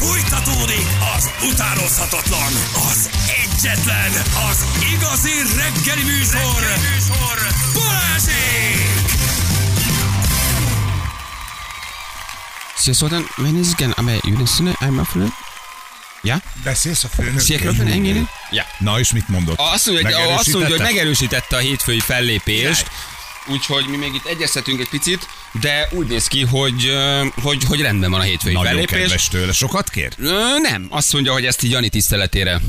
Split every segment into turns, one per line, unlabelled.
Fújtatódik az utánozhatatlan, az egyetlen, az igazi reggeli műsor, reggeli műsor. Balázsék!
Sådan, wenn es gerne aber Jüdinszene einmal füllen? Ja?
Beszélsz a főnök?
Sikerült engedni? Ja.
Na és mit mondott?
Azt mondja, hogy, azt mondja, hogy
Megerősítette?
a hétfői fellépést, úgyhogy mi még itt egyeztetünk egy picit, de úgy néz ki, hogy, hogy, hogy rendben van a hétfői
Nagyon
fellépés.
kedves tőle. Sokat kér?
Ö, Nem, azt mondja, hogy ezt így Jani tiszteletére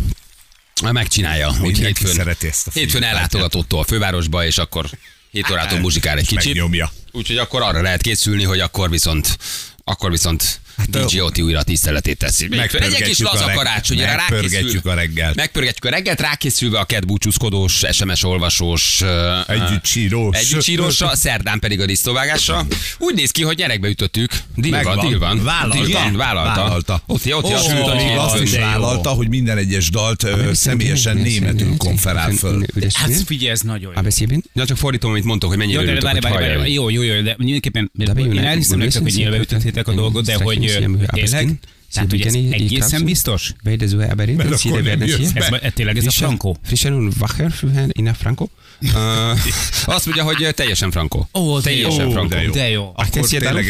megcsinálja. Úgy hétfőn,
szereti ezt a
hétfőn
filmet.
ellátogatott a fővárosba, és akkor 7 órától muzsikál egy kicsit.
megnyomja.
Úgyhogy akkor arra lehet készülni, hogy akkor viszont akkor viszont DJ Oti újra tiszteletét teszi. Egy kis
Megpörgetjük a
laza
reg-
karácsonyra
megpörgetjük a reggelt.
Megpörgetjük a reggelt, rákészülve a ked búcsúzkodós, SMS olvasós,
Együtt csírós.
Együtt csírósa, szerdán pedig a disznóvágása. Úgy néz ki, hogy nyerekbe ütöttük. Díl van, díl van.
Vállalta.
Díl van, vállalta.
Vállalta.
Ott, ott, ott,
sőt,
ott,
még
ott,
azt is vállalta, hogy minden egyes dalt személyesen németül konferál föl.
Hát figyelj, ez nagyon jó.
A beszélben? Ja, csak fordítom, amit mondtok, hogy mennyire örültök, hogy
jó, jó, jó, de mindenképpen én elhiszem nektek, hogy nyilván ütöttétek a dolgot, de hogy ö, tényleg, tehát, hogy ez egészen biztos?
Bij de Zoe Aberin,
Mert
dat zie je
akkor
er
nem
net
jössz
hier.
be.
Ez, tényleg ez a frankó?
Frischen und wacher für Herrn Ina Franco. Uh, azt mondja, hogy teljesen Franco.
Ó,
teljesen Franco.
de jó.
De jó.
Akkor tényleg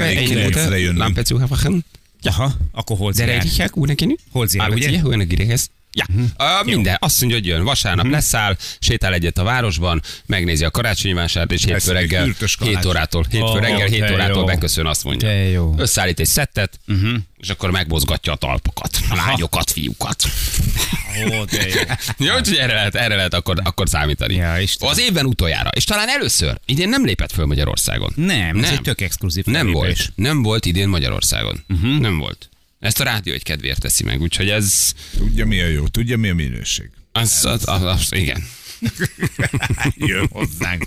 jönnünk.
lampe zu wachen?
Aha, akkor hol
De Reidikják, úgy neki?
Holzier,
Áll,
ugye?
Olyan girehez. Ja, uh, minden. Azt mondja, hogy jön. Vasárnap leszáll, sétál egyet a városban, megnézi a karácsonyi vásárt, és hétfő reggel,
ürtös
7
kalács.
órától, hétfő reggel, 7
de
órától beköszön, azt mondja.
Jó.
Összeállít egy szettet, és akkor megmozgatja a talpokat, a lányokat, fiúkat.
Ó, de jó.
Jó, úgyhogy erre lehet, erre lehet akkor, akkor számítani.
Ja, Istenem.
Az évben utoljára. És talán először. Idén nem lépett föl Magyarországon.
Nem, ez
Nem.
egy tök exkluzív
Nem volt. Nem volt idén Magyarországon. Uh-huh. Nem volt. Ezt a rádió egy kedvéért teszi meg, úgyhogy ez...
Tudja mi a jó, tudja mi a minőség.
Az, az, az, az, igen.
Jön hozzánk.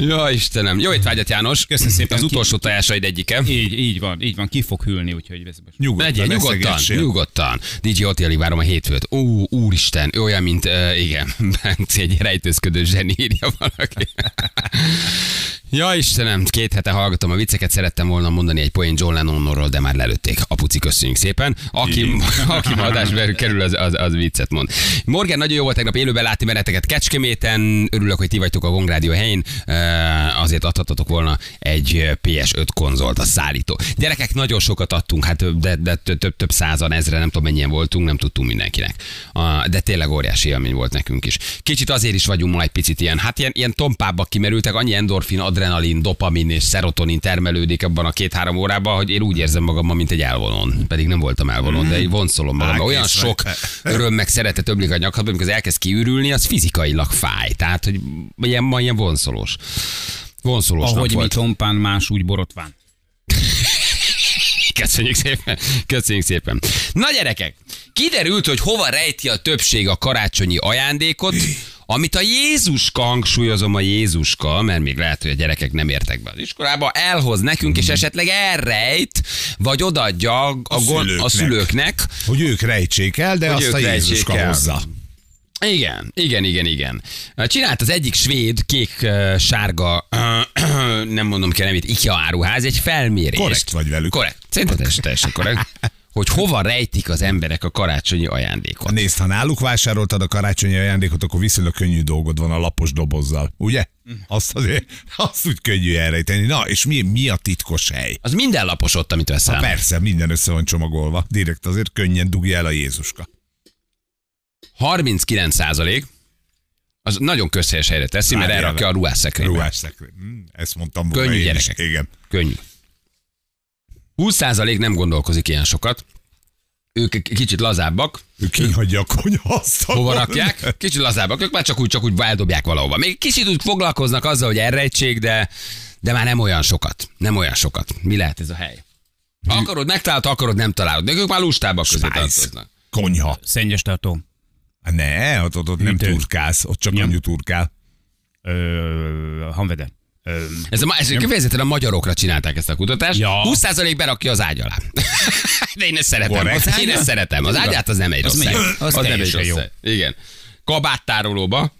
Ja, Istenem. Jó étvágyat, János.
Köszönöm szépen.
Az utolsó tojásaid egyike.
Így, így van, így van, ki fog hűlni, úgyhogy ez most.
Nyugodtan,
Legyél, nyugodtan, nyugodtan. DJ Otti várom a hétfőt. Ó, úristen, olyan, mint, uh, igen, Bence egy rejtőzködő zseni, írja valaki. Ja, Istenem, két hete hallgatom a vicceket, szerettem volna mondani egy poén John Lennonról, de már lelőtték. Apuci, köszönjük szépen. Aki, aki ma adásba kerül, az, az, az viccet mond. Morgan, nagyon jó volt tegnap élőben látni benneteket Kecskeméten. Örülök, hogy ti vagytok a Gongrádió helyén. Uh, azért adhatatok volna egy PS5 konzolt, a szállító. Gyerekek, nagyon sokat adtunk, hát de, de több, több, százan, ezre, nem tudom mennyien voltunk, nem tudtunk mindenkinek. De tényleg óriási élmény volt nekünk is. Kicsit azért is vagyunk ma egy picit ilyen, hát ilyen, ilyen tompábbak kimerültek, annyi endorfin, adrenalin, dopamin és serotonin termelődik abban a két-három órában, hogy én úgy érzem magam, mint egy elvonón. Pedig nem voltam elvonón, de egy vonszolom magam. Olyan sok öröm meg szeretet ömlik a nyakadba, amikor elkezd kiürülni, az fizikailag fáj. Tehát, hogy ilyen, ma ilyen vonszolós. Vonszolós
Ahogy
nap
mi tompán, más úgy borotván.
Köszönjük szépen. Köszönjük szépen. Na gyerekek, kiderült, hogy hova rejti a többség a karácsonyi ajándékot, amit a Jézuska, hangsúlyozom a Jézuska, mert még lehet, hogy a gyerekek nem értek be az iskolába, elhoz nekünk, és esetleg elrejt, vagy odaadja a, a, gon- a
szülőknek.
szülőknek.
Hogy ők rejtsék el, de
Hogy
azt a Jézuska
el.
hozza.
Igen, igen, igen, igen. Csinált az egyik svéd, kék, sárga, nem mondom ki a nevét, IKEA áruház, egy felmérést.
Korrekt vagy velük.
Korrekt. Szerintem teljesen, teljesen korrekt. Hogy hova rejtik az emberek a karácsonyi ajándékot.
Nézd, ha náluk vásároltad a karácsonyi ajándékot, akkor viszonylag könnyű dolgod van a lapos dobozzal, ugye? Azt azért, azt úgy könnyű elrejteni. Na, és mi, mi a titkos hely?
Az minden lapos ott, amit veszel.
Ha persze, minden össze van csomagolva. Direkt azért könnyen dugja el a Jézuska.
39 százalék, az nagyon közhelyes helyre teszi, mert
Várjál
elrakja a
vele.
ruhásszekrénybe.
Ruhás szekrény. Hm, Ezt mondtam volna
Könnyű
is.
gyerekek.
Igen.
Könnyű. 20 százalék nem gondolkozik ilyen sokat. Ők kicsit lazábbak,
Ő kihagyja a konyhaasztalon.
hova rakják, kicsit lazábbak, ők már csak úgy, csak úgy eldobják valahova. Még kicsit úgy foglalkoznak azzal, hogy elrejtsék, de, de már nem olyan sokat. Nem olyan sokat. Mi lehet ez a hely? Akarod, megtalálod, akarod, nem találod. De ők már lustábbak közé tartoznak.
Konyha.
Szennyes tartó.
Ne, ott, ott, ott nem
Hűtő.
turkálsz, ott csak anyu turkál.
Ö, Hanvede. Ö,
Ez, a, ez kifejezetten a magyarokra csinálták ezt a kutatást.
Ja.
20% berakja az ágy alá. De én ezt szeretem.
Korrekt.
Az, én ezt szeretem. Az ágyát az nem egy
Az
rossz
még-
hely.
az
nem egy rossz
jó.
Igen. Kabáttárolóba.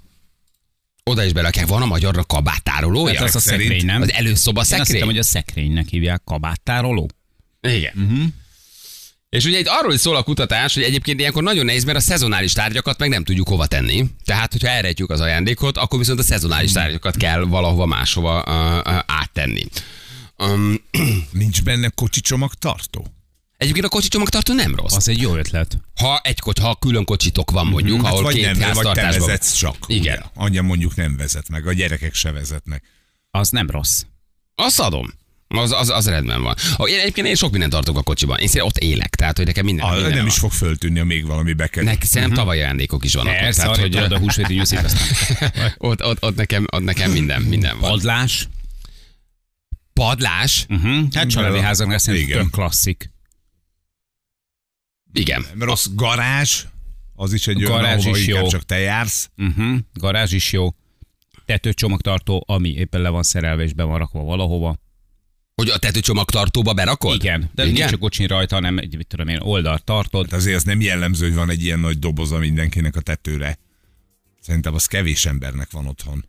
Oda is berakják. Van a magyarra kabáttárolója?
hát az a szekrény, nem?
Az előszoba
Én azt hittem,
szekrény?
hogy a szekrénynek hívják kabáttároló.
Igen.
Mhm.
És ugye itt arról is szól a kutatás, hogy egyébként ilyenkor nagyon nehéz, mert a szezonális tárgyakat meg nem tudjuk hova tenni. Tehát, hogyha elrejtjük az ajándékot, akkor viszont a szezonális tárgyakat kell valahova máshova uh, uh, áttenni. Um,
Nincs benne kocsicsomag tartó?
Egyébként a kocsicsomagtartó nem rossz.
Az egy jó ötlet.
Ha egy kocs, ha külön kocsitok van mondjuk,
Hát
ahol
vagy
két
nem, vagy te vezetsz csak.
Igen.
Ugye? Anya mondjuk nem vezet meg, a gyerekek se vezetnek.
Az nem rossz.
Azt adom. Az, az, az rendben van. Én egyébként én sok mindent tartok a kocsiban. Én szerintem ott élek, tehát hogy nekem minden,
A,
minden
nem
van.
is fog föltűnni, ha még valami bekerül.
Nek, szerintem
Mhm.
tavaly ajándékok is vannak.
Persze,
tehát,
hogy a húsvéti aztán.
ott, ott, ott, nekem, ott nekem minden, minden van.
Padlás.
Padlás?
Uh-huh. Hát családi házaknál szerintem klasszik.
Igen.
Nem rossz garázs, az is egy olyan,
Garázs
ahova
is jó.
csak te jársz.
Uh-huh. Garázs is jó. Tetőcsomagtartó, ami éppen le van szerelve és be van rakva valahova.
Hogy a tetőcsomagtartóba berakod?
Igen, de
Igen?
nincs a kocsin rajta, hanem egy, mit tudom én, oldalt tartod.
Hát azért az nem jellemző, hogy van egy ilyen nagy doboza mindenkinek a tetőre. Szerintem az kevés embernek van otthon.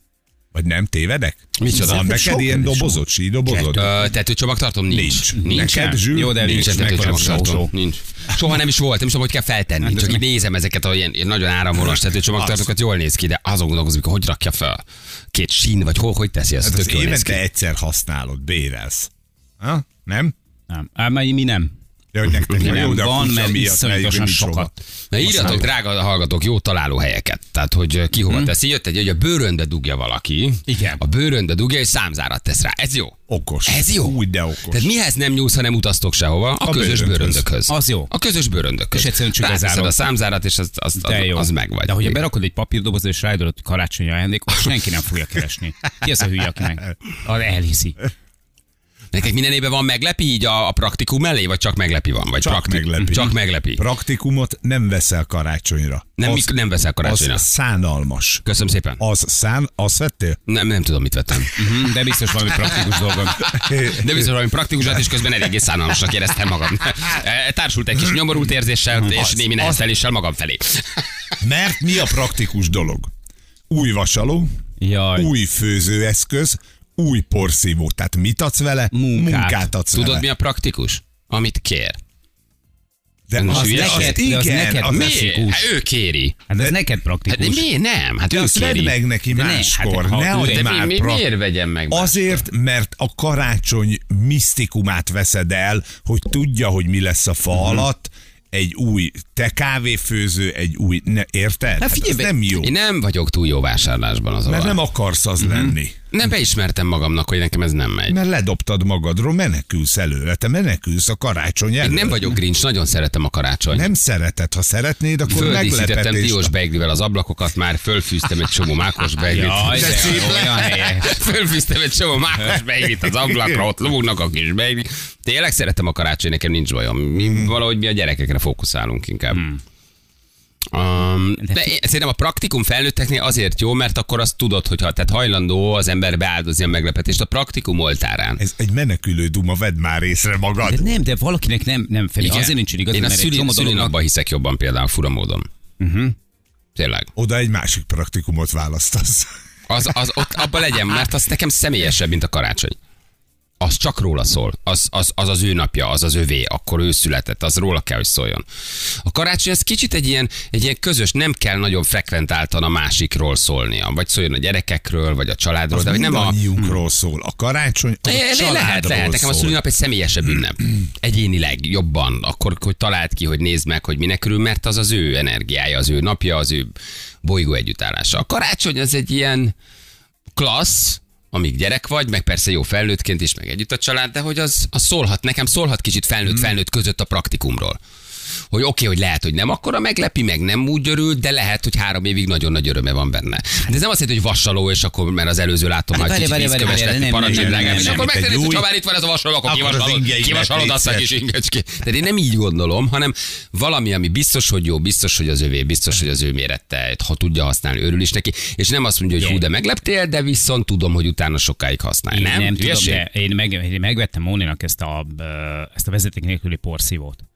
Vagy nem tévedek?
Micsoda?
Van neked ilyen dobozod, sídobozod?
Ö, tetőcsomagtartom nincs.
Nincs. Neked, Zsül?
Jó, de
Nincs
nincs meg
tetőcsomagtartom. Nincs. Soha nem is volt, nem is tudom, hogy kell feltenni.
Hát
Csak így nézem ezeket a ilyen, ilyen nagyon áramvonalas tetőcsomagtartókat, jól néz ki, de azon gondolkozom, hogy hogy rakja fel. Két sín, vagy hol, hogy teszi ezt,
Hát az évente egyszer használod, bérelsz. Ha? Nem?
Nem. Ám mi nem.
De hogy nektek
nem
jó, de
van, mert iszonyatosan sokat.
Na írjatok, drága hallgatók, jó találó helyeket. Tehát, hogy ki hova teszi. Jött egy, hogy a bőrönbe dugja valaki.
Igen.
A bőrönbe dugja, és számzárat tesz rá. Ez jó.
Okos.
Ez jó.
Úgy, de okos.
Tehát mihez nem nyúlsz, ha nem utaztok sehova? A,
A
közös bőröndökhöz.
Az jó.
A közös bőröndökhöz.
És egyszerűen csak
Ráteszed a számzárat, és az, az, az,
De jó.
az meg vagy.
De hogyha berakod egy papírdobozba és ráidod, hogy karácsonyi ajándék, akkor senki nem fogja keresni. Ki az a hülye, aki meg? Az elhiszi.
Nektek minden évben van meglepi így a, a praktikum mellé, vagy csak meglepi van? Vagy
Csak
praktik-
meglepi.
Csak meglepi.
Praktikumot nem veszel karácsonyra.
Nem,
az,
nem veszel karácsonyra.
Az szánalmas.
Köszönöm szépen.
Az szán, azt vettél?
Nem, nem tudom, mit vettem.
Mhm, De biztos valami praktikus dolgom.
De biztos valami praktikusat, és közben eléggé szánalmasnak éreztem magam. E, Társult egy kis nyomorult érzéssel, és némi nehezteléssel magam felé.
Mert mi a praktikus dolog? Új vasaló,
Jaj.
új főzőeszköz, új porszívó. Tehát mit adsz vele?
Munkát.
Munkát adsz
Tudod,
vele.
mi a praktikus? Amit kér.
De az, az,
Neked- de az
igen,
neked
az
miért?
Hát ő kéri.
Hát ez
De-
neked
Hát de
praktikus.
miért nem? Hát
De
ő kéri.
meg neki
De ne,
máskor.
hát,
ne adj már
mi,
pra-
miért vegyem meg? máskor?
Azért, mert a karácsony misztikumát veszed el, hogy tudja, hogy mi lesz a fa alatt, egy új te kávéfőző, egy új, ne, érted? Hát
figyelj,
ez
be-
nem jó.
Én nem vagyok túl jó vásárlásban az
Mert
olaj.
nem akarsz az lenni.
Nem beismertem magamnak, hogy nekem ez nem megy.
Mert ledobtad magadról, menekülsz előle, te menekülsz a karácsony
Én
elől.
nem vagyok grincs, nagyon szeretem a karácsonyt.
Nem szereted, ha szeretnéd, akkor meglepetés.
Tiós beiglivel az ablakokat, már fölfűztem egy csomó mákos beiglit.
Jaj,
De
de
szép
olyan helyes.
Fölfűztem egy csomó mákos beiglit az ablakra, ott lógnak a kis beiglit. Tényleg szeretem a karácsony, nekem nincs bajom. Mi,
Hmm.
valahogy mi a gyerekekre fókuszálunk inkább. Um, de szerintem a praktikum felnőtteknél azért jó, mert akkor azt tudod, hogy ha tehát hajlandó az ember beáldozni a meglepetést a praktikum oltárán.
Ez egy menekülő duma, vedd már észre magad.
De nem, de valakinek nem, nem
Igen.
azért nincs igaz,
Én a
mert egy
szüli,
csomó dolognak
szülinapban hiszek jobban például, fura módon. Uh-huh. Tényleg.
Oda egy másik praktikumot választasz.
Az, az ott abban legyen, mert az nekem személyesebb, mint a karácsony. Az csak róla szól. Az az, az az ő napja, az az övé, akkor ő született, az róla kell, hogy szóljon. A karácsony az kicsit egy ilyen, egy ilyen közös, nem kell nagyon frekventáltan a másikról szólnia. Vagy szóljon a gyerekekről, vagy a családról,
Az
de hogy nem a...
mindannyiunkról szól. A karácsony az a
Le- le-
családról
lehet, lehet. Nekem a szülinap egy személyesebb ünnep. Egyénileg, jobban. Akkor, hogy talált ki, hogy nézd meg, hogy minek örül, mert az az ő energiája, az ő napja, az ő bolygó együttállása. A karácsony az egy ilyen klassz, amíg gyerek vagy, meg persze jó felnőttként is, meg együtt a család, de hogy az, az szólhat, nekem szólhat kicsit felnőtt-felnőtt között a praktikumról. Hogy oké, okay, hogy lehet, hogy nem akkora meglepi, meg nem úgy örül, de lehet, hogy három évig nagyon nagy öröme van benne. De ez nem azt jelenti, hogy vasaló, és akkor, mert az előző látom,
Hát
már
várj,
kicsit vízköves lett,
nem,
drágám,
nem,
és akkor megtennéd, hogy ha már itt van ez a vasaló, akkor kivasalod, azt a kis ingecskét. Tehát én nem így gondolom, hanem valami, ami biztos, hogy jó, biztos, hogy az övé, biztos, hogy az ő mérette, ha tudja használni, örül is neki, és nem azt mondja, hogy hú, de megleptél, de viszont tudom, hogy utána sokáig használja. Nem,
nem tudom, de én, meg, én megvettem Móninak ezt a, ezt a vezeték nélküli porszívót.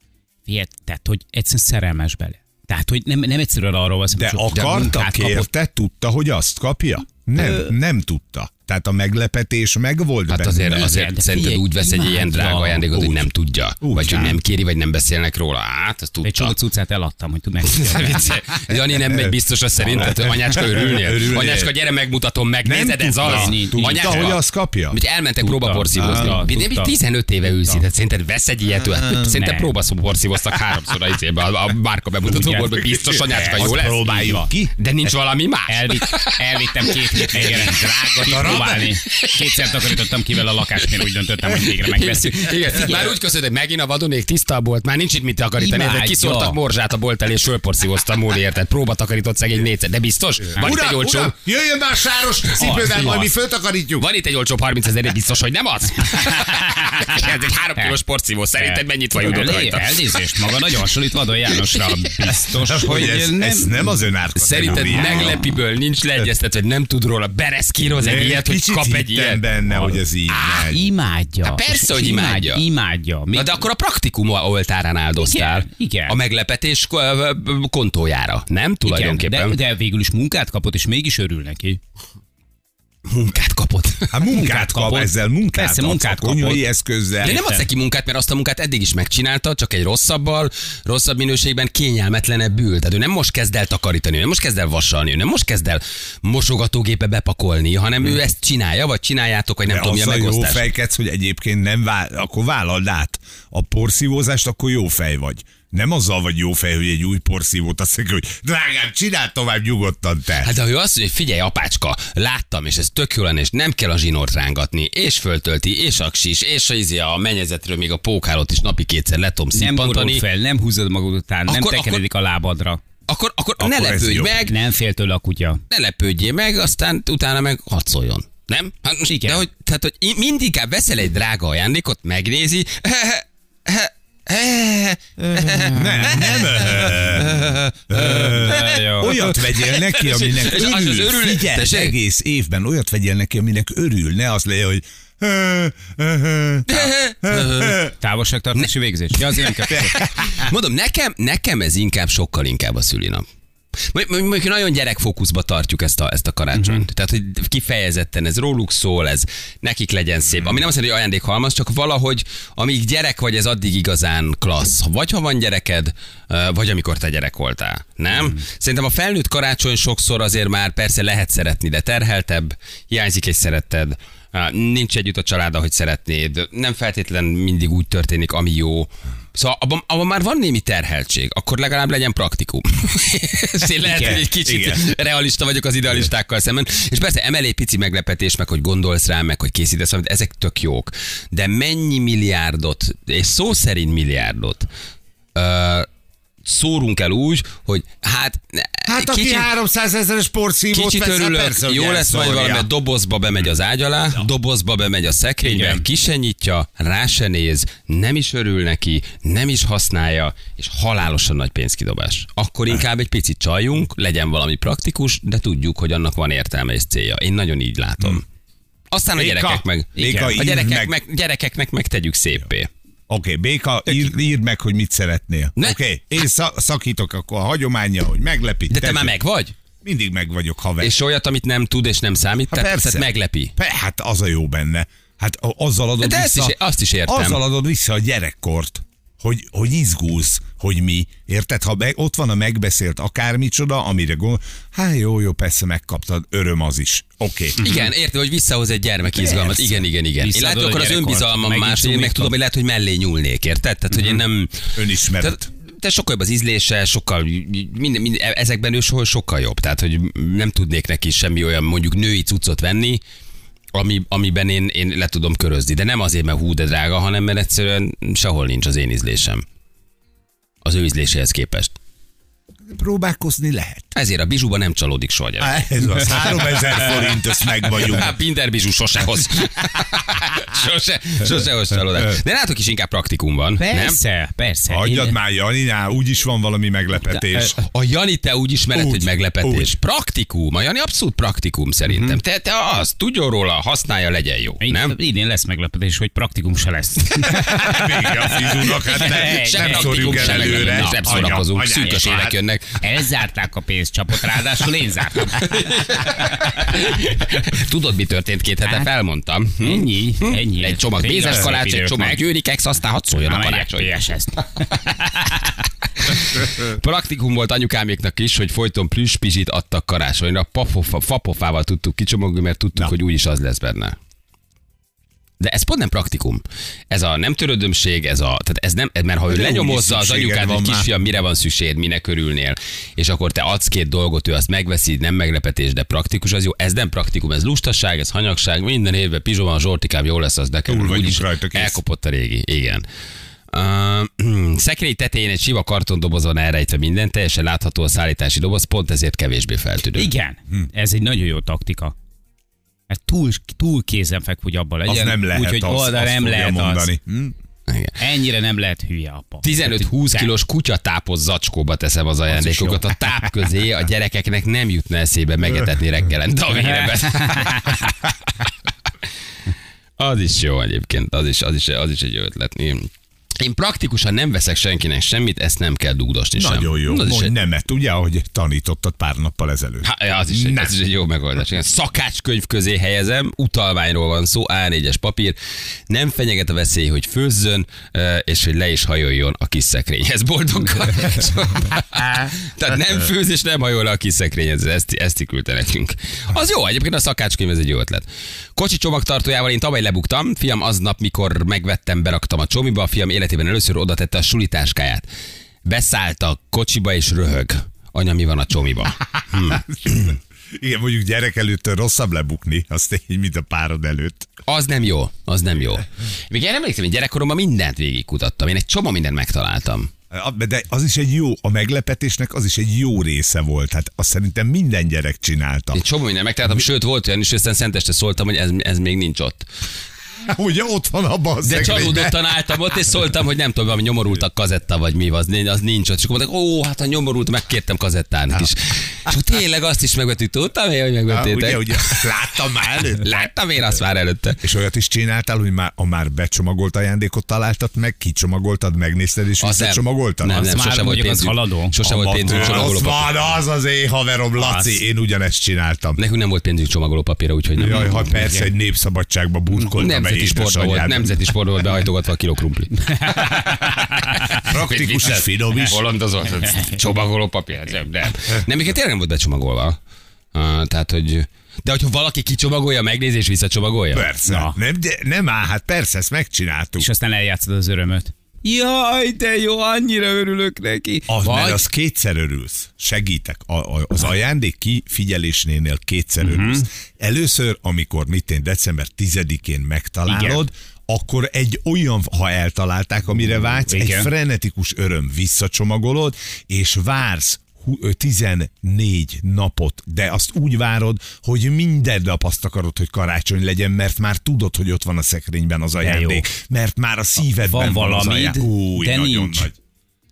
Figyelj, tehát, hogy egyszerűen szerelmes bele. Tehát, hogy nem, nem egyszerűen arról van szó,
De akarta,
munkát kapott.
kérte, tudta, hogy azt kapja? Nem, nem tudta. Tehát a meglepetés megvolt
Hát
benne.
azért, azért szerinted úgy vesz egy ilyen drága ajándékot, hogy
Úgy.
nem tudja.
Úgy,
Vagy hogy nem kéri, vagy nem beszélnek róla. Hát, azt
Egy csomó
tudta.
cuccát eladtam, hogy tud meg.
Jani nem megy biztos a szerinted, anyácska örülnél?
Örülnél.
Anyáska, gyere megmutatom,
nem
megnézed, ez
tudta,
az.
tudta,
Anyáska,
hogy azt kapja.
hogy elmentek
Tudta.
mi
tudta.
15 éve ülsz itt, szerinted vesz egy ilyet? Szerintem
Nem.
próbaporszívoztak háromszor a izébe, a, márka bemutatóból, hogy biztos anyácska jó lesz.
próbáljuk ki.
De nincs valami más.
Elvitt, elvittem két hét végére drága próbálni. Kétszer takarítottam ki vele a lakást, mert úgy döntöttem, hogy végre megveszünk.
Igen, már úgy köszönöm, hogy megint a vadonék tiszta a bolt, már nincs itt mit takarítani.
Imádja.
De kiszórtak morzsát a bolt elé, és fölporszívozta a Móli, érted? Próba takarított szegény négyszer, de biztos? Van itt egy olcsó,
jöjjön már sáros cipővel, majd mi föltakarítjuk.
van itt egy olcsóbb 30 ezer, biztos, hogy nem az? Ez egy három kilós porszívó, szerinted mennyit vajudott
Elé-
rajta?
Elnézést, maga nagyon hasonlít Vadon Jánosra. Biztos,
Hogy
hogy
ez,
nem...
ez nem az ön
Szerinted meglepiből nincs leegyeztetve, hogy nem tud róla, bereszkíroz egy
Én
ilyet, hogy
kicsit
kap egy ilyet.
benne, hogy ez így megy.
Imádja.
Hát persze, hogy imádja.
Imádja. Még
Na de akkor a praktikum oltárán áldoztál.
Igen, igen.
A meglepetés kontójára, nem? Tulajdonképpen.
Igen, de, de végül is munkát kapott, és mégis örül neki.
Munkát kapott.
Hát munkát kap,
kapott.
ezzel munkát
Persze,
adsz,
munkát
a konyhai eszközzel.
De nem adsz neki munkát, mert azt a munkát eddig is megcsinálta, csak egy rosszabbal, rosszabb minőségben kényelmetlenebb ül. Tehát ő nem most kezd el takarítani, ő nem most kezd el vasalni, ő nem most kezd el mosogatógépe bepakolni, hanem ő ezt csinálja, vagy csináljátok, vagy nem
De
tudom, mi a
azzal jó
megosztás.
fejkedsz, hogy egyébként nem vál, akkor vállald át a porszívózást, akkor jó fej vagy. Nem azzal vagy jó fej, hogy egy új porszívót azt mondja, hogy drágám, csináld tovább nyugodtan te.
Hát de ha ő azt mondja, hogy figyelj apácska, láttam, és ez tök jó lenne, és nem kell a zsinort rángatni, és föltölti, és aksis, és a, izé, a mennyezetről még a pókhálót is napi kétszer le tudom
Nem
szippantani,
fel, nem húzod magad után, nem
Akkor-
tekeredik a lábadra.
akkor, akkor,
Akkor
ne lepődj meg,
Nem fél tőle a kutya.
ne lepődjél meg, aztán utána meg hadd szóljon. Nem? Hát
Igen.
De hogy, tehát, hogy mindig veszel egy drága ajándékot, megnézi,
Nem, nem. Olyat vegyél neki, aminek
az az
örül. Figyelj, egész évben olyat vegyél neki, aminek örül. Ne az legyen, hogy
Távolságtartási végzés. Ja, azért nem kell.
Mondom, nekem, nekem ez inkább sokkal inkább a szülinap. Mondjuk nagyon gyerekfókuszba tartjuk ezt a, ezt a karácsonyt.
Mhm.
Uh-huh. Tehát, hogy kifejezetten ez róluk szól, ez nekik legyen szép. Ami nem azt jelenti, hogy ajándékhalmaz, csak valahogy, amíg gyerek vagy, ez addig igazán klassz. Vagy ha van gyereked, vagy amikor te gyerek voltál. Nem?
Mhm.
Uh-huh. Szerintem a felnőtt karácsony sokszor azért már persze lehet szeretni, de terheltebb, hiányzik egy szeretted, nincs együtt a család, ahogy szeretnéd, nem feltétlen mindig úgy történik, ami jó. Szóval abban, abban már van némi terheltség, akkor legalább legyen praktikum. És én lehet,
Igen,
hogy egy kicsit
igen.
realista vagyok az idealistákkal szemben. És persze emelé pici meglepetés, meg hogy gondolsz rá, meg hogy készítesz valamit, ezek tök jók. De mennyi milliárdot, és szó szerint milliárdot, szórunk el úgy, hogy hát...
Hát aki 300 ezeres porszívót
Kicsit
vesz, hát
örülök,
persze,
jó lesz majd valami, a dobozba bemegy az ágy alá, dobozba bemegy a szekrénybe,
Igen.
ki se nyitja, rá se néz, nem is örül neki, nem is használja, és halálosan nagy pénzkidobás. Akkor inkább egy picit csaljunk, legyen valami praktikus, de tudjuk, hogy annak van értelme és célja. Én nagyon így látom. Aztán a
Béka,
gyerekek meg,
Béka,
a
írd
gyerekek
meg.
meg, gyerekeknek meg tegyük szépé.
Oké, okay, Béka, írd, meg, hogy mit szeretnél. Oké, okay. én szak, szakítok akkor a hagyománya, hogy meglepi.
De te már meg vagy?
Mindig meg vagyok haver.
És olyat, amit nem tud és nem számít,
Hát
tehát,
persze.
tehát meglepi.
Pe, hát az a jó benne. Hát azzal adod
De ezt
vissza,
is- azt is értem.
Azzal adod vissza a gyerekkort, hogy, hogy izgulsz, hogy mi. Érted? Ha meg, ott van a megbeszélt akármicsoda, amire gondol, hát jó, jó, persze megkaptad, öröm az is. Oké. Okay.
Igen, értem, hogy visszahoz egy gyermek izgalmat. Igen, igen, igen. Én
a
akkor az önbizalmam más, én meg tudom, hogy lehet, hogy mellé nyúlnék, érted? Tehát, hogy én nem...
Önismeret.
Tehát, de sokkal jobb az ízlése, sokkal, minden, minden, ezekben ő sokkal, sokkal jobb. Tehát, hogy nem tudnék neki semmi olyan mondjuk női cuccot venni, ami, amiben én, én le tudom körözni. De nem azért, mert hú, de drága, hanem mert egyszerűen sehol nincs az én ízlésem. Az ő ízléséhez képest.
Próbálkozni lehet.
Ezért a bizsuban nem csalódik soha gyerek.
Ez az 3000 forint, ezt meg vagyunk.
Hát Binder bizsú sose hoz. sose, sose hoz csalódás. De látok is inkább praktikum van, nem?
Persze, persze.
Hagyjad
Én-
már, Janinál, úgyis van valami meglepetés.
A Jani, te úgy ismered,
Úgy,
hogy meglepetés.
úgy.
Praktikum. A Jani abszolút praktikum szerintem. Te, te az, tudjon róla, használja, legyen jó.
Így-
Nem?
Idén lesz meglepetés, hogy praktikum se lesz.
Vége a fizúnak, hát ne,
Se
nem
praktikum,
szorjuk el
se
előre.
nem szórakozunk. Szűkös
hát.
évek jönnek.
Elzárták a pénzcsapot, ráadásul én zártam.
Tudod, mi történt két hete?
Hát,
Felmondtam. Hm?
Ennyi, ennyi.
Egy csomag mézes kalács, egy csomag győrikex, aztán hadd szóljon a karácsony. Praktikum volt anyukáméknak is, hogy folyton plüss pizsit adtak karácsonyra. Papofa, fapofával tudtuk kicsomagolni, mert tudtuk,
Na.
hogy úgyis az lesz benne. De ez pont nem praktikum. Ez a nem törődömség, ez a, tehát ez nem, mert ha ő
De
lenyomozza az anyukát, hogy kisfiam, mire van szükséged, minek örülnél, és akkor te adsz két dolgot, ő azt megveszi, nem meglepetés, de praktikus, az jó. Ez nem praktikum, ez lustaság, ez hanyagság, minden évben pizsoma, a zsortikám jó lesz, az nekem.
Túl vagyunk
úgyis
rajta, kész.
elkopott a régi, igen. Uh, szekrény tetején egy siva kartondoboz van elrejtve minden, teljesen látható a szállítási doboz, pont ezért kevésbé feltűnő.
Igen, ez egy nagyon jó taktika. Mert túl, túl kézenfekvő, hogy abban legyen.
Az nem lehet
Úgyhogy
az,
oldal nem lehet
mondani.
az.
Hm?
Igen.
Ennyire nem lehet hülye apa.
15-20
De-
kilós kutyatápos zacskóba teszem az ajándékokat. A táp közé a gyerekeknek nem jutna eszébe megetetni vérebet. Az is jó egyébként, az is, az is, az is egy ötlet. Én, praktikusan nem veszek senkinek semmit, ezt nem kell dugdosni sem.
Nagyon jó.
Az
Mondj
egy,
nemet, ugye, ahogy tanítottad pár nappal ezelőtt.
Há, ja, az, is egy, ez is egy jó megoldás. Igen. Szakácskönyv közé helyezem, utalványról van szó, A4-es papír. Nem fenyeget a veszély, hogy főzzön, eh, és hogy le is hajoljon a kis szekrényhez boldoggal. Tehát nem főz és nem hajol le a kis szekrényhez. Ezt, ezt küldte nekünk. Az jó, egyébként a szakácskönyv ez egy jó ötlet. Kocsi csomagtartójával én tavaly lebuktam. Fiam aznap, mikor megvettem, beraktam a csomiba. A fiam életében először oda tette a sulitáskáját. Beszállt a kocsiba és röhög. Anya, mi van a csomiba?
Igen, mondjuk gyerek előtt rosszabb lebukni, az tény, mint a párod előtt.
Az nem jó, az nem jó. Még én emlékszem, hogy gyerekkoromban mindent végigkutattam. Én egy csomó mindent megtaláltam.
De az is egy jó, a meglepetésnek az is egy jó része volt. Hát azt szerintem minden gyerek csinálta.
Egy csomó mindent megtaláltam, sőt volt olyan is, aztán szenteste szóltam, hogy ez, ez még nincs ott.
Ugye ott van a
De
szekrényben.
csalódottan álltam ott, és szóltam, hogy nem tudom, valami nyomorult a kazetta, vagy mi az, az nincs ott. És akkor mondták, ó, hát a nyomorult, megkértem kazettának is. És akkor tényleg azt is megvettük, tudtam én, hogy
Há,
megvettétek.
ugye, ugye, láttam már előtt.
Láttam én azt már előtte.
És olyat is csináltál, hogy már a már becsomagolt ajándékot találtad meg, kicsomagoltad, megnézted és
Az nem.
visszacsomagoltad?
Nem, nem,
már
sose volt pénzünk.
haladó.
Sose volt pénzünk csomagoló
Az
papír.
van, az az én haverom, Laci, én ugyanezt csináltam.
Nekünk nem volt pénzünk csomagoló papírra, úgyhogy nem.
Jaj, ha persze, egy népszabadságba burkoltam.
Nemzeti sportban volt, nemzeti sportban volt behajtogatva a kiló krumpli.
Praktikus és finom is.
Bolondozott, csomagoló papír, nem, nem. Nem, még tényleg nem volt becsomagolva. Uh, tehát, hogy... De hogyha valaki kicsomagolja, megnézi és visszacsomagolja?
Persze.
Na.
Nem, de, nem áll, hát persze, ezt megcsináltuk.
És aztán eljátszod az örömöt. Jaj, de jó, annyira örülök neki.
Az,
Vagy
mert az kétszer örülsz. Segítek. A, a, az ajándék kifigyelésnél kétszer
Mhm.
örülsz. Először, amikor mit én december 10-én megtalálod, akkor egy olyan, ha eltalálták, amire vágysz, egy
Igen.
frenetikus öröm visszacsomagolod, és vársz 14 napot, de azt úgy várod, hogy minden nap azt akarod, hogy karácsony legyen, mert már tudod, hogy ott van a szekrényben az ajándék, mert már a szívedben
Van
van, az
valamid,
ajándék. Új,
de
nagyon
nincs.
nagy.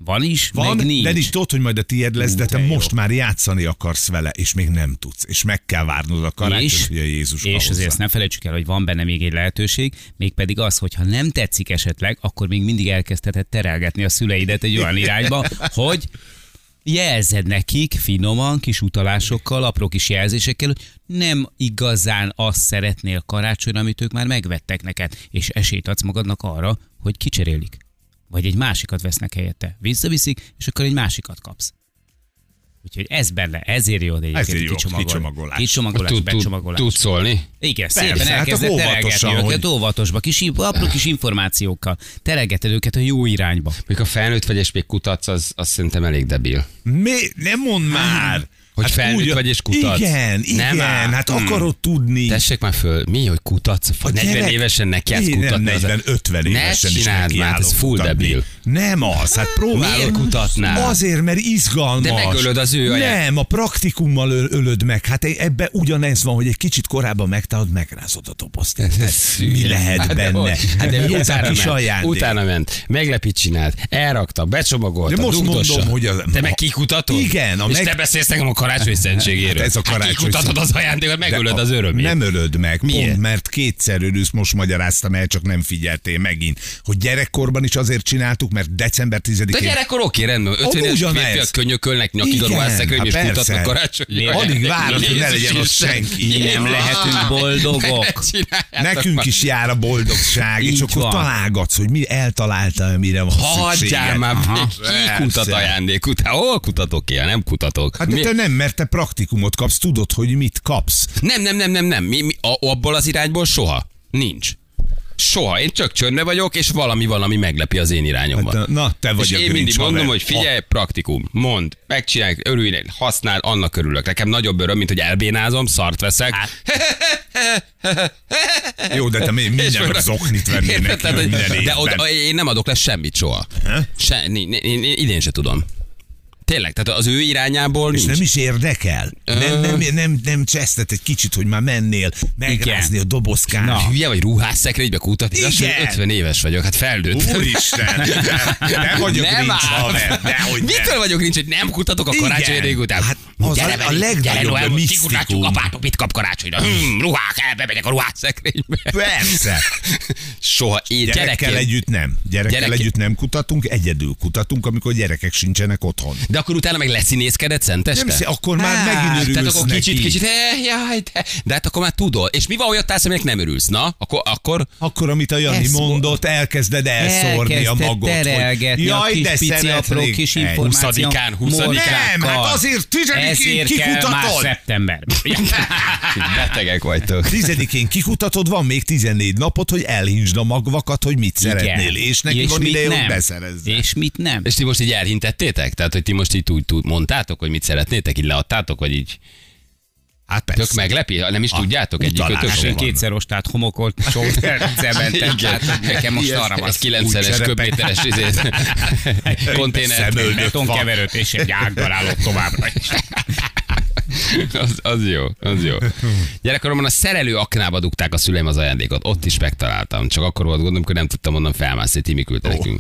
van is,
Van,
meg nincs.
de is tudod, hogy majd a tiéd lesz, de te
de jó.
most már játszani akarsz vele, és még nem tudsz. És meg kell várnod a karácsony,
és,
hogy a Jézus
és azért ezt ne felejtsük el, hogy van benne még egy lehetőség, mégpedig az, hogy ha nem tetszik esetleg, akkor még mindig elkezdheted terelgetni a szüleidet egy olyan irányba, hogy jelzed nekik finoman, kis utalásokkal, apró kis jelzésekkel, hogy nem igazán azt szeretnél karácsonyra, amit ők már megvettek neked, és esélyt adsz magadnak arra, hogy kicserélik. Vagy egy másikat vesznek helyette. Visszaviszik, és akkor egy másikat kapsz. Úgyhogy ez benne, ezért jó, egyébként
Ezért jó,
kicsomagol-
kicsomagolás.
Kicsomagolás,
Tud,
becsomagolás.
tud szólni?
Igen,
Persze,
szépen
hát
elkezdett
akkor
terelgetni
óvatosan,
őket,
hogy-
óvatosba, kis, apró kis információkkal. Terelgeted őket a jó irányba.
Még a felnőtt vagy és még kutatsz, az, az szerintem elég debil.
Mi? Nem mondd már!
Hogy felnőtt vagy és kutatsz.
Igen,
Nem
igen,
áll.
hát
Hmm.
akarod tudni.
Tessék már föl, mi, hogy kutatsz?
A
40
gyerek-
évesen neki ezt
nem
kutatni. a-
40, 50 évesen
ne
is
csináld már, hát ez full
kutatni.
debil.
Nem az, hát próbálod.
Miért kutatnál?
Azért, mert izgalmas.
De megölöd az ő ajánl-
Nem, a praktikummal ölöd meg. Hát ebbe ugyanez van, hogy egy kicsit korábban megtalálod, megrázod a dobozt. érted? Mi lehet
Hát de
benne?
hogy? Hát de utána
kis
ment, utána ment, meglepit csinált, elrakta, becsomagolta,
De most
dugdossa.
mondom, hogy az-
Te meg kikutatod?
Igen, a
És
meg-
te beszélsz nekem a karácsony szentségéről.
Hát ez a karácsony
Kikutatod az ajándékot, megölöd
De
az örömét.
Nem ölöd meg,
Miért?
pont, mert kétszer örülsz, most magyaráztam el, csak nem figyeltél megint. Hogy gyerekkorban is azért csináltuk, mert december
De
10-én
gyerekkor oké, rendben. 50 éves férfiak könyökölnek nyakig a
Igen,
ruhásszekrény, és
hát
kutatnak karácsony.
Alig várod, hogy ne legyen ott senki.
Nem lehetünk boldogok.
Nekünk is jár a boldogság, és akkor találgatsz, hogy mi eltalálta, mire van
Hagyjál már,
Aha,
ki kutat
persze.
ajándékot? Hát hol kutatok ki, nem kutatok?
Hát de te nem, mert te praktikumot kapsz, tudod, hogy mit kapsz.
Nem, nem, nem, nem, nem. Mi, mi, a, abból az irányból soha. Nincs. Soha. Én csak csöndbe vagyok, és valami valami meglepi az én irányomban.
Hát, na, te vagy
és
a
én mindig mondom,
haver.
hogy figyelj, praktikum, mond, megcsinálj, örülj, használd, annak örülök. Nekem nagyobb öröm, mint hogy elbénázom, szart veszek.
Jó, de te még
És
minden
akkor-
zoknit vennél neki
Tehát, hogy-
minden
De oda, én nem adok le semmit soha.
Ha?
Se, én, én, én, idén se tudom. Tényleg, tehát az ő irányából
És
nincs.
nem is érdekel. Nem, nem, nem, nem csesztet egy kicsit, hogy már mennél megrázni a dobozkát.
Na, hülye vagy ruhásszekrénybe kutatni?
Igen.
Lassan 50 éves vagyok, hát felnőtt.
Úristen, nem vagyok
Nem
nincs haver, dehogy
Mitől vagyok nincs, hogy nem kutatok a
Igen.
karácsony rég után?
Hát az a- a
Benni,
legnagyobb
gyere, Noel,
misztikum.
apátok, mit kap karácsonyra. Hmm, ruhák, elbemegyek a ruhászekrénybe.
Persze.
Soha, én
Gyerekkel
gyerekként.
együtt nem. Gyerekkel
Gyerek-
együtt nem kutatunk, egyedül kutatunk, amikor gyerekek sincsenek otthon.
De akkor utána meg leszínészkedett szenteste?
Nem, szé- akkor már
Hát,
megint örülsz
Tehát akkor kicsit,
neki.
kicsit, eh, jaj, de, de hát akkor már tudod. És mi van olyat állsz, aminek nem örülsz? Na, akkor, akkor
Akkor, amit a Jani
Ez-
mondott, elkezded elszórni a magot.
terelgetni a kis pici apró kis információ.
20-án, 20-án.
Nem, hát azért 10-én
Ezért kell már
kikutatod.
szeptember.
betegek vagytok.
Tizedikén kikutatod, van még 14 napot, hogy elhintsd a magvakat, hogy mit szeretnél, és neki van
mit
ideje, hogy
nem.
beszerezze.
És mit nem.
És ti most így elhintettétek? Tehát, hogy ti most így úgy, úgy mondtátok, hogy mit szeretnétek, így leadtátok, vagy így
Hát
tök
persze.
meglepi? Nem is tudjátok egyik
utalások
ötök sem?
vannak.
Kétszer ostát homokolt, cementem, tehát hogy nekem most arra van.
Ez 9-es
Úgy
köbméteres izét, konténer.
Betonkeverőt és egy ággal állok továbbra is.
Az, az jó, az jó. Gyerekkoromban a szerelő aknába dugták a szüleim az ajándékot. Ott is megtaláltam. Csak akkor volt gondom, hogy nem tudtam onnan felmászni. Timi küldte nekünk.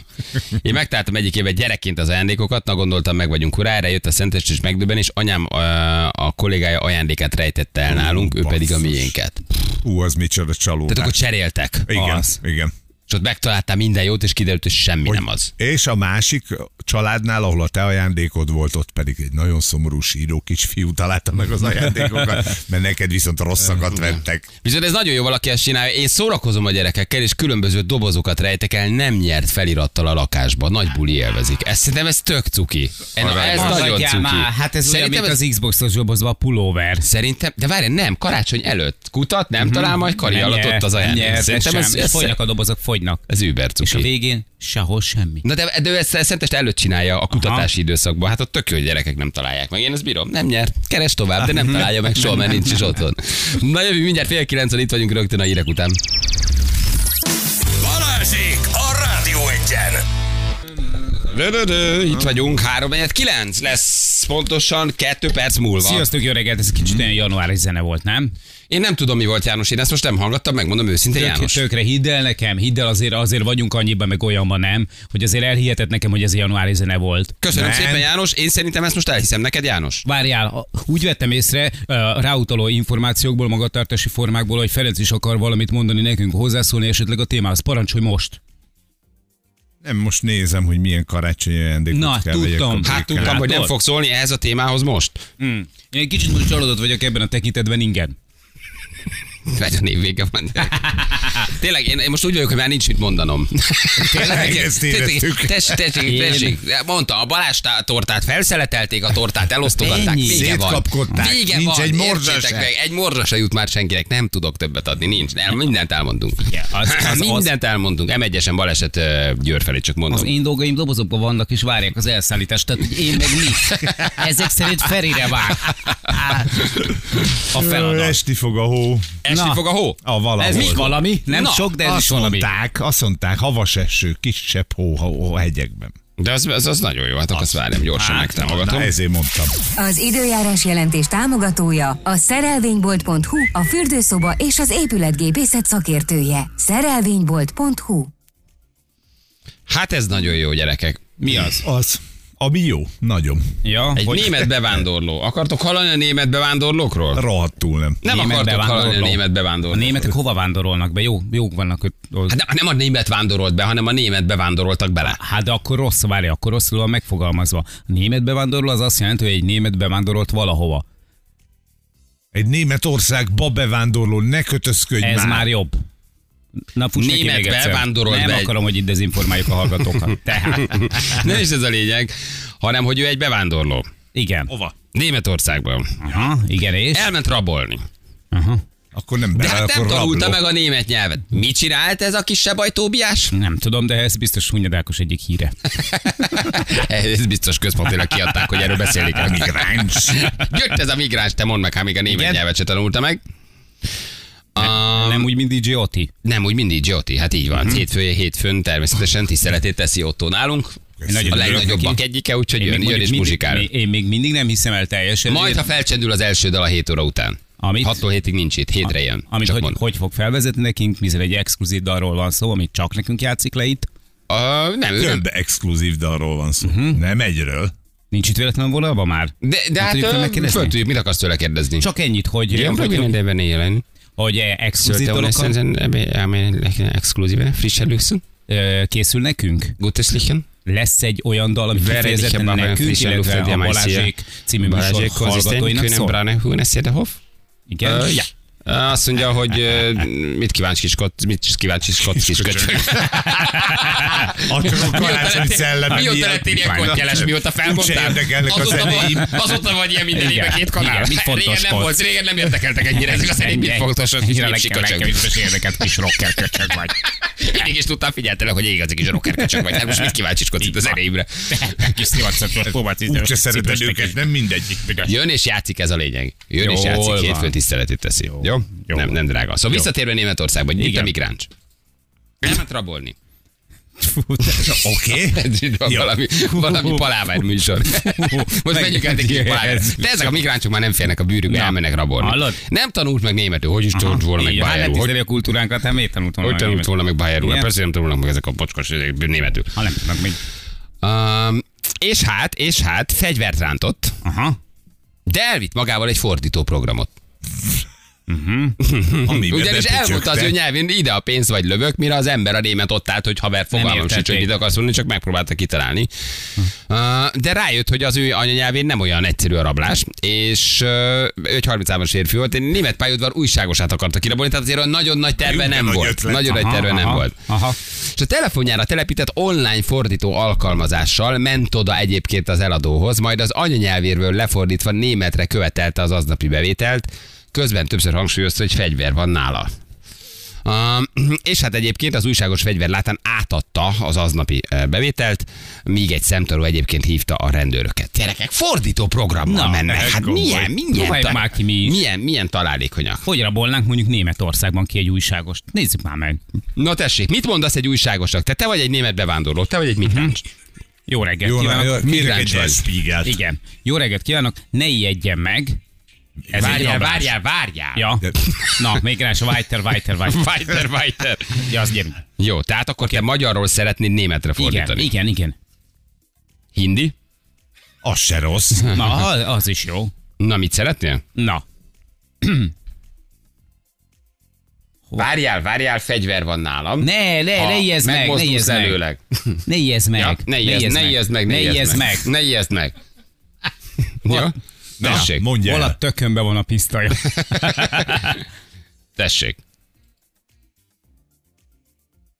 Én megtaláltam egyik évben gyerekként az ajándékokat, na gondoltam, meg vagyunk urá, erre jött a szentest és megdöbben, és anyám a, a kollégája ajándékát rejtette el nálunk, ő pedig a
basszus.
miénket.
Hú, az micsoda csalódás.
Tehát akkor cseréltek.
Igen,
Az.
igen.
És ott megtaláltál minden jót, és kiderült, hogy semmi
Hogy-
nem az.
És a másik családnál, ahol a te ajándékod volt, ott pedig egy nagyon szomorú síró kisfiú találta meg az ajándékokat, mert neked viszont rosszakat vettek.
Viszont ez nagyon jó, valaki ezt csinálja. Én szórakozom a gyerekekkel, és különböző dobozokat rejtek el nem nyert felirattal a lakásba. Nagy buli élvezik. Ez szerintem ez tök cuki. Na, ez nagyon cuki.
már, Hát ez olyan,
Szerintem
mint az Xbox-os dobozban a pulóver.
Szerintem, de várj, nem, karácsony előtt. Kutat, nem talál majd kari alatt ott az
nem
ajándék. Szerintem ez, ez,
Fogynak a dobozok, fogynak.
ez über
És a
cuki.
végén sehol semmi.
Na de, de ő ezt szentest előtt csinálja a kutatási időszakban. Hát ott tök jó, hogy gyerekek nem találják meg. Én ezt bírom. Nem nyer. Keres tovább, de nem találja meg soha, mert nincs is otthon. Na jövő mindjárt fél kilencen itt vagyunk rögtön a hírek után.
Balázsék a Rádió Egyen!
Rödödö, itt vagyunk, 3 9 lesz pontosan 2 perc múlva.
Sziasztok, jó reggelt, ez egy kicsit olyan januári zene volt, nem?
Én nem tudom, mi volt János, én ezt most nem hallgattam, megmondom őszintén
Tök,
János.
tökre hidd el nekem, hidd el azért, azért vagyunk annyiban, meg olyanban nem, hogy azért elhihetett nekem, hogy ez januári zene volt.
Köszönöm
Nem.
szépen János, én szerintem ezt most elhiszem neked János.
Várjál, úgy vettem észre ráutaló információkból, magatartási formákból, hogy Ferenc is akar valamit mondani nekünk, hozzászólni esetleg a témához. Parancsolj most!
Nem, most nézem, hogy milyen karácsonyi ajándékot
Na,
kell
tudtam.
Hát tudtam, hogy nem fog szólni ehhez a témához most.
Hmm. Én egy kicsit most csalódott vagyok ebben a tekintetben, igen.
Vagy a névvége van. Tényleg, én, én most úgy vagyok, hogy már nincs mit mondanom.
Tényleg, ezt éreztük.
Tessék, tessék, tessék. Mondta, a Balázs tá- tortát felszeletelték, a tortát elosztogatták.
Ennyi.
Vége van. Vége
Nincs
van.
egy morzsa
meg, egy morzsa se jut már senkinek. Nem tudok többet adni. Nincs. Nem, mindent elmondunk.
Igen, az- az- az-
mindent elmondunk. M1-esen baleset ö, Győr felé, csak mondom.
Az én dolgaim dobozokban vannak, és várják az elszállítást, tehát hogy én meg mit? Ezek szerint Ferire vág. A feladat.
Esti fog a hó.
Esni
Na.
fog a hó.
A valahol.
Ez is valami, nem
Na,
sok, de ez is
Azt
valami.
mondták, azt mondták, havas eső, kisebb hó, hó a hegyekben.
De az, az, az nagyon jó, hát akkor azt várjam, gyorsan
Hát,
megtámogatom.
Na, ezért mondtam.
Az időjárás jelentés támogatója a szerelvénybolt.hu, a fürdőszoba és az épületgépészet szakértője. Szerelvénybolt.hu
Hát ez nagyon jó, gyerekek.
Mi az?
Az. Ami jó, nagyon.
Ja,
Egy
hogy-
német bevándorló. Akartok hallani a német bevándorlókról?
Rohadtul nem.
Nem
Német
akartok hallani a
bevándorló.
német
A
bevándorlókról.
németek hova vándorolnak be? Jó, jók vannak ott.
Hát nem, nem a német vándorolt be, hanem a német bevándoroltak bele.
Hát de akkor rossz, várj, akkor rosszul van megfogalmazva. A német bevándorló az azt jelenti, hogy egy német bevándorolt valahova.
Egy Németországba bevándorló, ne kötözködj
Ez
már.
már jobb. Na, fuss neki
Német bevándorolt
Nem
be egy-
akarom, hogy itt dezinformáljuk a hallgatókat. Tehát,
Nem is ez a lényeg, hanem hogy ő egy bevándorló.
igen.
Hova?
Németországban.
Aha, igen, és?
Elment rabolni.
Aha.
Akkor nem
De
bele,
hát nem tanulta
rabló.
meg a német nyelvet. Mit csinált ez a kisebb ajtóbiás?
Nem tudom, de ez biztos Hunyad egyik híre.
Ez biztos központilag kiadták, hogy erről beszélik el.
Migráns.
Jött ez a migráns, te mondd meg, hát még a német
Igen?
nyelvet se tanulta meg. Um,
Nem úgy, mint DJ Oti.
nem, úgy mindig Joti, hát így van.
Mhm.
Uh-huh. Hétfője, hétfőn természetesen tiszteletét teszi Otto nálunk.
Nagyon
A legnagyobbak egyike, úgyhogy jön, jön és muzsikál.
Én még mindig nem hiszem el teljesen.
Majd, ha felcsendül az első dal a 7 óra után.
Amit?
6-tól 7-ig nincs itt, hétre jön.
Amit hogy, hogy fog felvezetni nekünk, mivel egy exkluzív dalról van szó, amit csak nekünk játszik le itt.
Uh, nem, ő nem.
Több exkluzív dalról van szó.
Mhm.
Nem egyről.
Nincs itt véletlenül vonalban már?
De, de hát
tudjuk
ö,
megkérdezni?
föl tudjuk, mit akarsz tőle kérdezni?
Csak ennyit, hogy,
Igen,
hogy,
hogy de benne jelen.
Hogy exkluzív dalokat
Sensen, exklusive, frischer Luxen,
ö, készül nekünk.
gutes Lichen.
Lesz egy olyan dal, ami kifejezetten nekünk, illetve a Balázsék című műsor hallgatóinak szól. Igen?
Ö, Ja. Azt mondja, hogy mit kíváncsi kis kot, mit kíváncsi kis kot, kis köcsög.
Akkor a karácsony szelleme
Mióta lettél ilyen kottyeles, mióta felmondtál? Azóta, azóta vagy ilyen minden évben két kanál. Régen nem volt, régen nem érdekeltek ennyire ezek a zenék, mit fontos, hogy kis
Ennyire
népsi
nekem, nekem
köcsög.
biztos érdekelt kis rocker köcsög vagy.
Mindig is tudtam, figyeltelek, hogy igazi kis rocker köcsög vagy. Hát most mit kíváncsiskodsz itt a zenéimre?
Kis szivatszatros próbált
Úgyse szereted őket, nem mindegyik.
Jön és játszik ez a lényeg. Jön és játszik, hétfőn tiszteletét teszi. Jó?
Jó.
Nem, nem drága. Szóval visszatérve Németországba, a
Igen.
migráns. Elment rabolni.
Oké. Jó.
valami, valami paláver műsor. Most menjünk át egy kis paláver. De ezek a migránsok már nem férnek a bűrükbe,
Na,
elmennek rabolni.
hallod?
Nem tanult meg németül, hogy is tanult volna meg
hát
Bayerul. Hogy,
a kultúránkat, hát miért tanult volna
hogy tanult volna meg Bayerul?
Igen.
Persze nem tanulnak meg ezek a pocskos ezek németül.
Ha nem tudnak még.
Um, és hát, és hát fegyvert rántott,
Aha.
de elvitt magával egy fordító programot.
Amiben
Ugyanis elmondta az ő nyelvén, ide a pénz vagy lövök, mire az ember a német ott állt, hogy haver fogalmam sincs, hogy mit akarsz mondani, csak megpróbálta kitalálni. Uh, De rájött, hogy az ő anyanyelvén nem olyan egyszerű a rablás, és uh, ő egy 33-as férfi volt, egy német pályaudvar újságosát akarta kirabolni, tehát azért nagyon nagy terve nem
nagy
volt.
ötlet.
Nagyon nagy terve nem
aha,
volt.
Aha.
És a telefonjára telepített online fordító alkalmazással ment oda egyébként az eladóhoz, majd az anyanyelvéről lefordítva németre követelte az aznapi bevételt, közben többször hangsúlyozta, hogy fegyver van nála. Um, és hát egyébként az újságos fegyver látán átadta az aznapi eh, bevételt, míg egy szemtanú egyébként hívta a rendőröket. Gyerekek, fordító programmal
Na,
mennek. Hát milyen, milyen,
Próbáljuk már ki mi is.
milyen, milyen találékonyak.
Hogy rabolnánk mondjuk Németországban ki egy újságost? Nézzük már meg.
Na tessék, mit mondasz egy újságosnak? Te, te vagy egy német bevándorló, te vagy egy migráns.
Jó reggelt
Jó,
kívánok.
jó, Spiegelt.
Igen. Jó reggelt kívánok. Ne ijedjen meg. Ez
Várjál, várjál, várjál.
Ja. Na, migráns, Weiter, Weiter, Weiter.
Weiter, weiter.
Ja, az gyerünk.
Jó, tehát akkor te magyarról szeretnéd németre
Igen,
fordítani.
igen, igen.
Hindi?
Az se rossz.
Na, az- is jó.
Na, mit szeretnél?
Na,
Várjál, várjál, fegyver van nálam.
ne, ne,
Ha
ne ijezd meg, ne ijezd meg.
előleg.
Ne ijezd meg.
Ja, ne ijezd, ne ijezd meg, ne ijezd meg.
meg.
Ne ijezd meg. Tessék,
Mondja
Hol a tökönbe van a pisztolya?
tessék.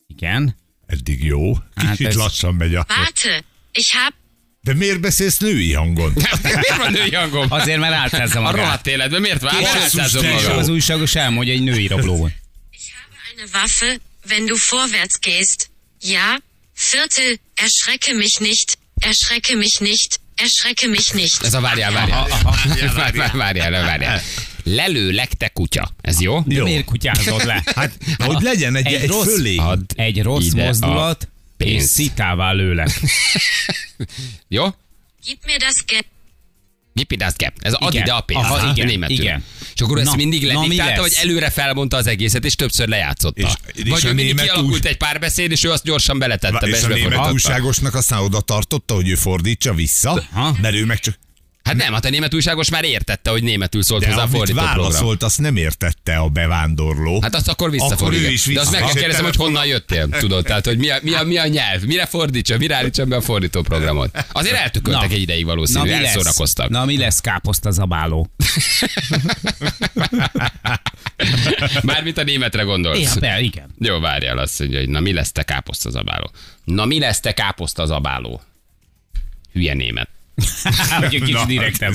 Igen.
Eddig jó.
Hát
Kicsit
ez-
lassan megy a...
Warte, ich hab
De miért beszélsz női hangon?
miért van női hangom?
Azért, mert álcázza
A
magát.
rohadt életben miért vár?
Basszus,
Álcázom
te
magam.
Az újságos elmondja, hogy egy női rabló.
Ich habe eine Waffe, wenn du vorwärts gehst. Ja, Viertel, erschrecke mich nicht, erschrecke mich nicht, erschrecke mich nicht.
Ez a várjál, várjál. Várjál, várjál, várjál. Lelőlek, te kutya. Ez jó?
De
Jó.
miért kutyázod le?
Hát, hogy legyen egy,
Egy
egy,
rossz-
fölé.
Add
Egy rossz mozdulat, és szitává lő le.
Jó?
Gib mir das Geld.
Gap. Ez add
Igen.
ide a pénzt.
Aha, igen,
németül.
igen.
És akkor ezt
Na,
mindig
na, mi
lediktálta, vagy előre felmondta az egészet, és többször lejátszotta.
És- és
vagy
a
ő mindig kialakult
úgy-
egy párbeszéd, és ő azt gyorsan beletette.
És
be,
a német újságosnak aztán oda tartotta, hogy ő fordítsa vissza, mert ő meg csak...
Hát nem, hát a német újságos már értette, hogy németül szólt
De
hozzá a fordító program.
azt nem értette a bevándorló.
Hát azt akkor visszafordítja.
Akkor ő is
De azt meg kell kérdezem, hogy honnan jöttél, tudod, tehát hogy mi a, mi a, mi a nyelv, mire fordítsa, mire állítsam be a fordító programot. Azért eltököltek
Na.
egy ideig valószínű,
mi lesz?
elszórakoztak.
Na mi lesz káposzta zabáló?
Mármint a németre gondolsz.
Ja, be, igen.
Jó, várjál, azt mondja, hogy na mi lesz te káposzta zabáló? Na mi lesz te káposzta zabáló? Hülye német.
Hogy egy kicsit direktem.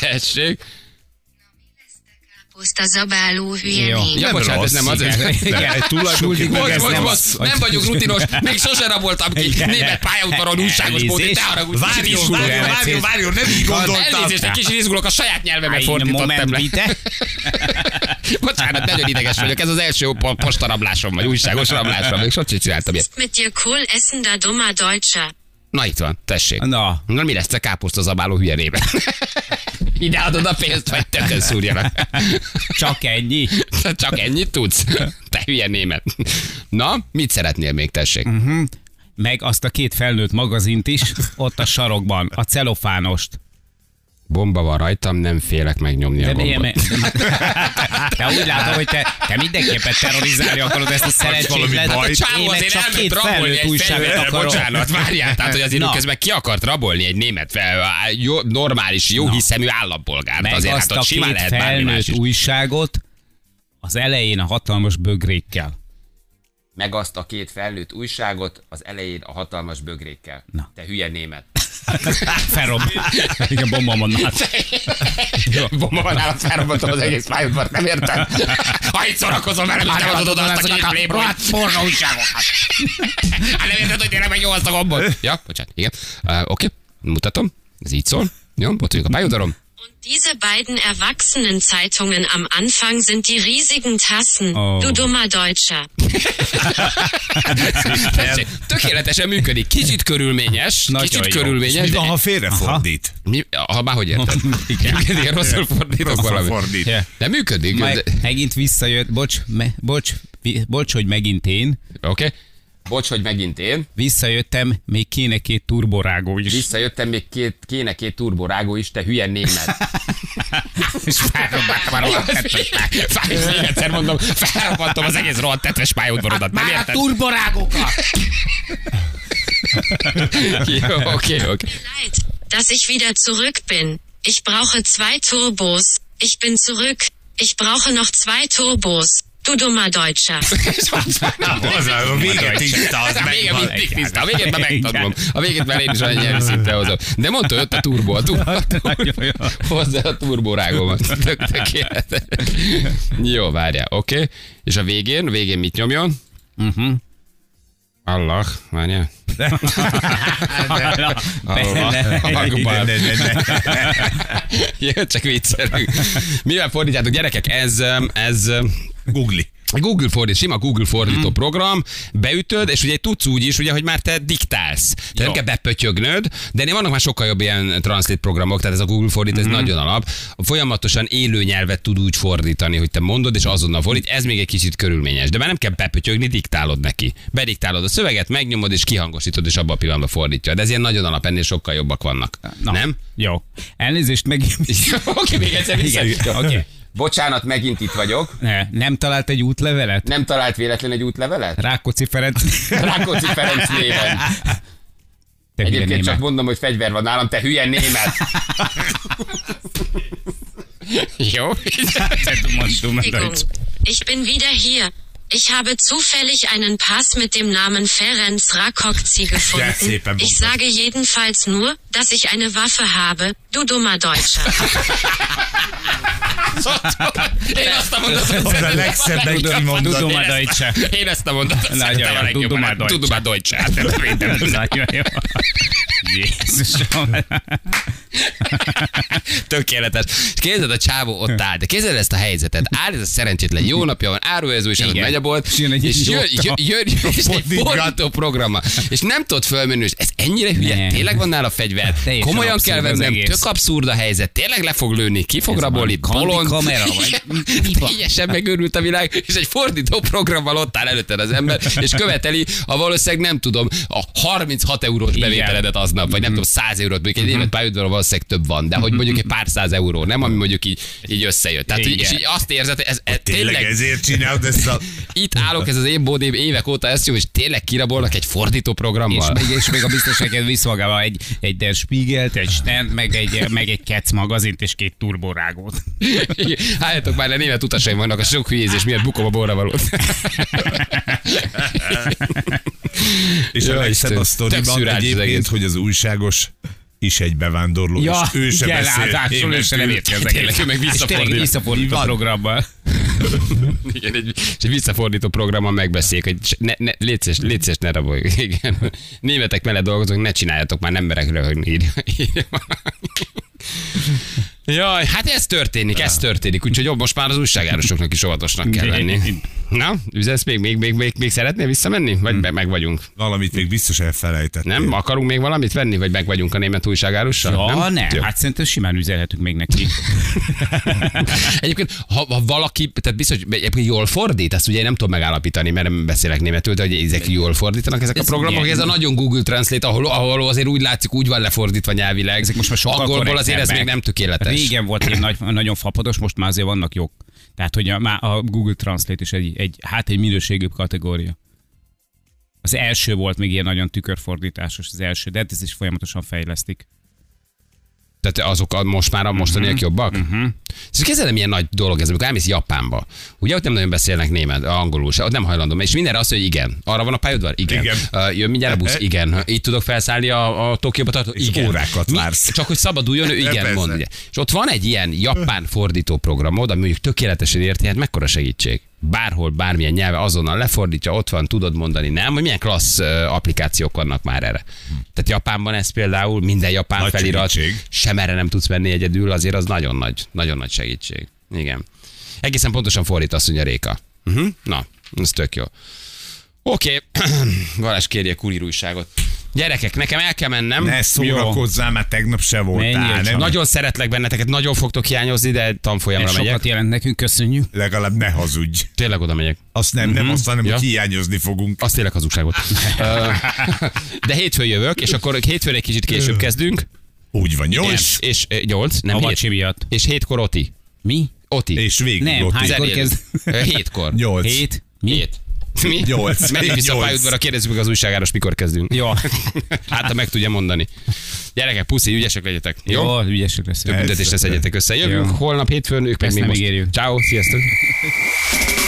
Tessék.
Puszta zabáló hülye
Jó.
Ja,
Nem
bocsánat, ez nem az. Nem,
tulajdonképpen-
ez nem
bocs,
az.
nem vagyok rutinos, még sose raboltam ki
Igen.
német pályaudvaron újságos
Elnézést.
te haragudj.
Várjon, várjon, várjon, várjon, nem így gondoltam.
Elnézést, egy kicsit izgulok, a saját nyelvemet fordítottam le. Bocsánat, nagyon ideges vagyok, ez az első po- postarablásom, vagy újságos rablásom, még sosem csináltam ilyet.
Mit dir Kohl essen, da dummer Deutscher.
Na itt van, tessék.
Na,
Na mi lesz te káposzta zabáló? Ide adod a pénzt, vagy tökön szúrjanak.
csak ennyi.
Csak ennyit tudsz? Te hülye német. Na, mit szeretnél még, tessék?
Meg azt a két felnőtt magazint is, ott a sarokban, a celofánost.
Bomba van rajtam, nem félek megnyomni a
De milyen,
gombot.
te úgy látom, hogy te, te mindenképpen terrorizálni akarod ezt a szerencsétlen.
Hát a csávó azért
csak
elment
két
rabolni egy
újságot akarok.
bocsánat, várjál, tehát hogy azért
Na.
közben ki akart rabolni egy német fel, jó, normális, jó hiszemű állampolgárt.
Meg
azért
azt
hát
a
simán
két
lehet bármi más
felnőtt
is.
újságot az elején a hatalmas bögrékkel.
Meg azt a két felnőtt újságot az elején a hatalmas bögrékkel.
Na.
Te hülye német.
Felrob. Igen, bomba van hát.
Bomba van nálam, felrobbantom az egész pályaudvart, nem érted? Ha itt szórakozom velem, és nem adod oda azt a playboy.
porra újságokat.
Hát nem érted, hogy tényleg megnyom azt a gombot? Ja, bocsánat, igen. Uh, Oké, okay. mutatom. Ez így szól. Jó, ott vagyunk a pályaudvaron.
Und diese beiden erwachsenen Zeitungen am Anfang sind die riesigen Tassen.
Oh.
Du dummer Deutscher.
Tökéletesen működik. Kicsit körülményes.
Nagyon
Kicsit
jó.
körülményes.
Mi van, ha félrefordít?
Mi, ha már hogy érted?
Igen.
Igen, rosszul fordítok
Rosszul
valami.
fordít.
Yeah.
De működik.
Meg,
de-
megint visszajött, bocs, me, bocs, bocs, hogy megint én.
Oké. Okay. Bocs, hogy megint én.
Visszajöttem, még kéne két turborágó is.
Visszajöttem, még két, kéne két turborágó is, te hülye német.
És felrobbáltam a rohadt tetőt.
Fáj, még egyszer mondom, felrobbantom az egész rohadt tetves pályaudvarodat, nem
Már a
érted?
turborágokat!
Jó, Oké, oké.
Leid, dass ich wieder zurück bin. Ich brauche zwei Turbos. Ich bin zurück. Ich brauche noch zwei Turbos. Du dummer Deutscher.
Az a véget tiszta, az
a vége
megvan.
mindig tiszta. A végét már megtanulom. A végét már én is olyan nyelvi szinten hozom. De mondta, jött a turbo. A turbo. Hozzá a turborágomat. Tök tökéletes. Jó, várjál, oké. Okay. És a végén, végén mit nyomjon?
Uh-huh.
Allah, várjál. Jó, csak viccelünk. Mivel fordítjátok, gyerekek, ez, ez
Googli.
Google fordít, sima Google fordító program, beütöd, és ugye tudsz úgy is, ugye, hogy már te diktálsz. Tehát nem kell bepötyögnöd, de vannak már sokkal jobb ilyen translate programok, tehát ez a Google fordít, ez nagyon alap. Folyamatosan élő nyelvet tud úgy fordítani, hogy te mondod, és azonnal fordít. Ez még egy kicsit körülményes, de már nem kell bepötyögni, diktálod neki. Bediktálod a szöveget, megnyomod, és kihangosítod, és abban a pillanatban fordítja. De ez ilyen nagyon alap, ennél sokkal jobbak vannak.
Na,
Nem?
Jó. Elnézést meg...
Oké, még egyszer.
Igen,
Jó. Bocsánat, megint itt vagyok.
Ne, nem talált egy útlevelet?
Nem talált véletlen egy útlevelet?
Rákóczi Ferenc.
Rákóczi Ferenc néven.
Te
Egyébként
német.
csak mondom, hogy fegyver van nálam, te hülye német. Jó.
Entschuldigung, ich bin wieder hier. Ich habe zufällig einen Pass mit dem Namen Ferenc Rakokci gefunden. Ich sage jedenfalls nur, dass ich eine Waffe habe, du dummer Deutscher.
Én azt a mondatot
Az a legszebben kimondott.
Dudum a Deutsche.
Én ezt a mondatot
Nagyon
szeretem a
jó,
legjobban.
Dudum a Deutsche.
Dudum a Deutsche. Hát nem védem.
Nagyon jó. Jézusom.
Tökéletes. És képzeld, a csávó ott áll, de képzeld ezt a helyzetet. Áll ez a szerencsétlen, jó napja van, áruházó, és
Igen.
megy a bolt,
És jön
jön, jön, jön, és egy fordító programma. És nem tudod fölmenni, és ez ennyire hülye,
Nem.
tényleg van nála fegyver,
Teljesen
komolyan kell
az
vennem, tök abszurd a helyzet, tényleg le fog lőni, ki fog rabolni, bolond.
kamera, vagy? Van?
Teljesen megőrült a világ, és egy fordító programmal ott áll előtted az ember, és követeli a valószínűleg nem tudom, a 36 eurós bevételedet aznap, vagy nem tudom, 100 eurót, egy évet pályaudvaron valószínűleg több van, de hogy mondjuk egy pár száz euró, nem ami mondjuk így, így összejött. Tehát, hogy, és így azt érzed, ez, ez
Tényleg
tényleg,
ezért csinálod ezt a...
itt állok, ez az én bódém évek óta ezt jó, és tényleg kirabolnak egy fordító
És
programmal.
még, és még a biztonságet visz magával egy, egy Der Spiegelt, egy Stern, meg egy, meg egy Kec magazint és két turborágót.
Álljatok már le, német utasaim vannak, a sok hülyézés miatt bukom a borra valót.
És
Jó,
a legszebb a sztoriban egyébként, hogy az újságos is egy bevándorló,
Ja,
és ő sem
igen,
beszél
ráadásul ő se nem egész.
ő meg visszafordít.
visszafordít a
Van.
programmal.
Igen, egy, és egy visszafordító programon megbeszéljük, hogy ne, ne, légy szíves, ne raboljuk. Igen. Németek mellett dolgozunk, ne csináljatok már, nem merek röhögni. Írja. Jaj, hát ez történik, ez történik, úgyhogy jobb, most már az újságárosoknak is óvatosnak kell lenni. Na, üzensz még, még, még, még, még szeretnél visszamenni? Vagy be, meg vagyunk?
Valamit még biztos elfelejtettél.
Nem? Akarunk még valamit venni? Vagy meg vagyunk a német újságárossal?
Ja, nem,
Jó.
hát szerintem simán üzenhetünk még neki.
Egyébként, ha, ha valaki, tehát biztos, hogy egyébként jól fordít, ezt ugye én nem tudom megállapítani, mert nem beszélek németül, de hogy ezek jól fordítanak ezek a
Ez
programok,
ugye-
ez a nagyon Google Translate, ahol, ahol azért úgy látszik, úgy van lefordítva nyelvileg. Ezek
most már
Angolból azért ez még nem tökéletes.
Régen volt egy nagy, nagyon fapados, most már azért vannak jók. Tehát, hogy a, a Google Translate is egy, egy, hát egy minőségűbb kategória. Az első volt még ilyen nagyon tükörfordításos, az első, de hát ez is folyamatosan fejlesztik.
Tehát azok a, most már a mostaniak
Mhm.
jobbak? Uh-huh. És kezdem milyen nagy dolog ez, amikor elmész Japánba. Ugye ott nem nagyon beszélnek német, angolul se, ott nem hajlandó. És mindenre azt mondja, hogy igen. Arra van a pályaudvar? Igen.
Igen.
Uh, jön mindjárt a busz? Igen. Itt tudok felszállni a, a Tokióba tartó?
És
Igen.
órákat
Mi-
vársz.
Csak hogy szabaduljon, ő igen
Persze.
mond. Ugye. És ott van egy ilyen japán fordító programod, ami mondjuk tökéletesen érti, hát mekkora segítség. Bárhol, bármilyen nyelve azonnal lefordítja, ott van, tudod mondani, nem? Hogy milyen klassz applikációk vannak már erre. Tehát Japánban ez például minden japán
Nagy
felirat,
segítség.
sem erre nem tudsz menni egyedül, azért az nagyon nagy, nagyon nagy segítség. Igen. Egészen pontosan fordít azt mondja Réka. Uh-huh. Na, ez tök jó. Oké, okay. Valás kérje kurír újságot. Gyerekek, nekem el kell mennem.
Ne szórakozzál, már tegnap se voltál. Nem.
Nagyon szeretlek benneteket, nagyon fogtok hiányozni, de tanfolyamra
Ez
megyek.
sokat jelent nekünk, köszönjük.
legalább ne hazudj.
Tényleg oda megyek.
Azt nem, nem azt, hanem
Ja.
hogy hiányozni fogunk.
Azt tényleg hazugságot. Ö, de hétfőn jövök, és akkor hétfőn egy kicsit később kezdünk.
Úgy van?
Nem,
És,
nyolc, nem
A
hét.
miatt.
És hétkor Oti.
Mi?
Oti.
és végig
Nem,
így.
Hánykor kezd?
Hétkor.
Nyolc.
Hét? Mi?
Hét. Mi?
Nyolc.
Menjünk vissza a pályaudvarra, kérdezzük meg az újságáros, mikor kezdünk.
Jó.
Hát, ha meg tudja mondani. Gyerekek, puszi, ügyesek legyetek. Jó?
Jó, ügyesek lesz.
Több büntetésre szedjetek össze. Jövünk holnap hétfőn, ők meg még most. Ciao, sziasztok.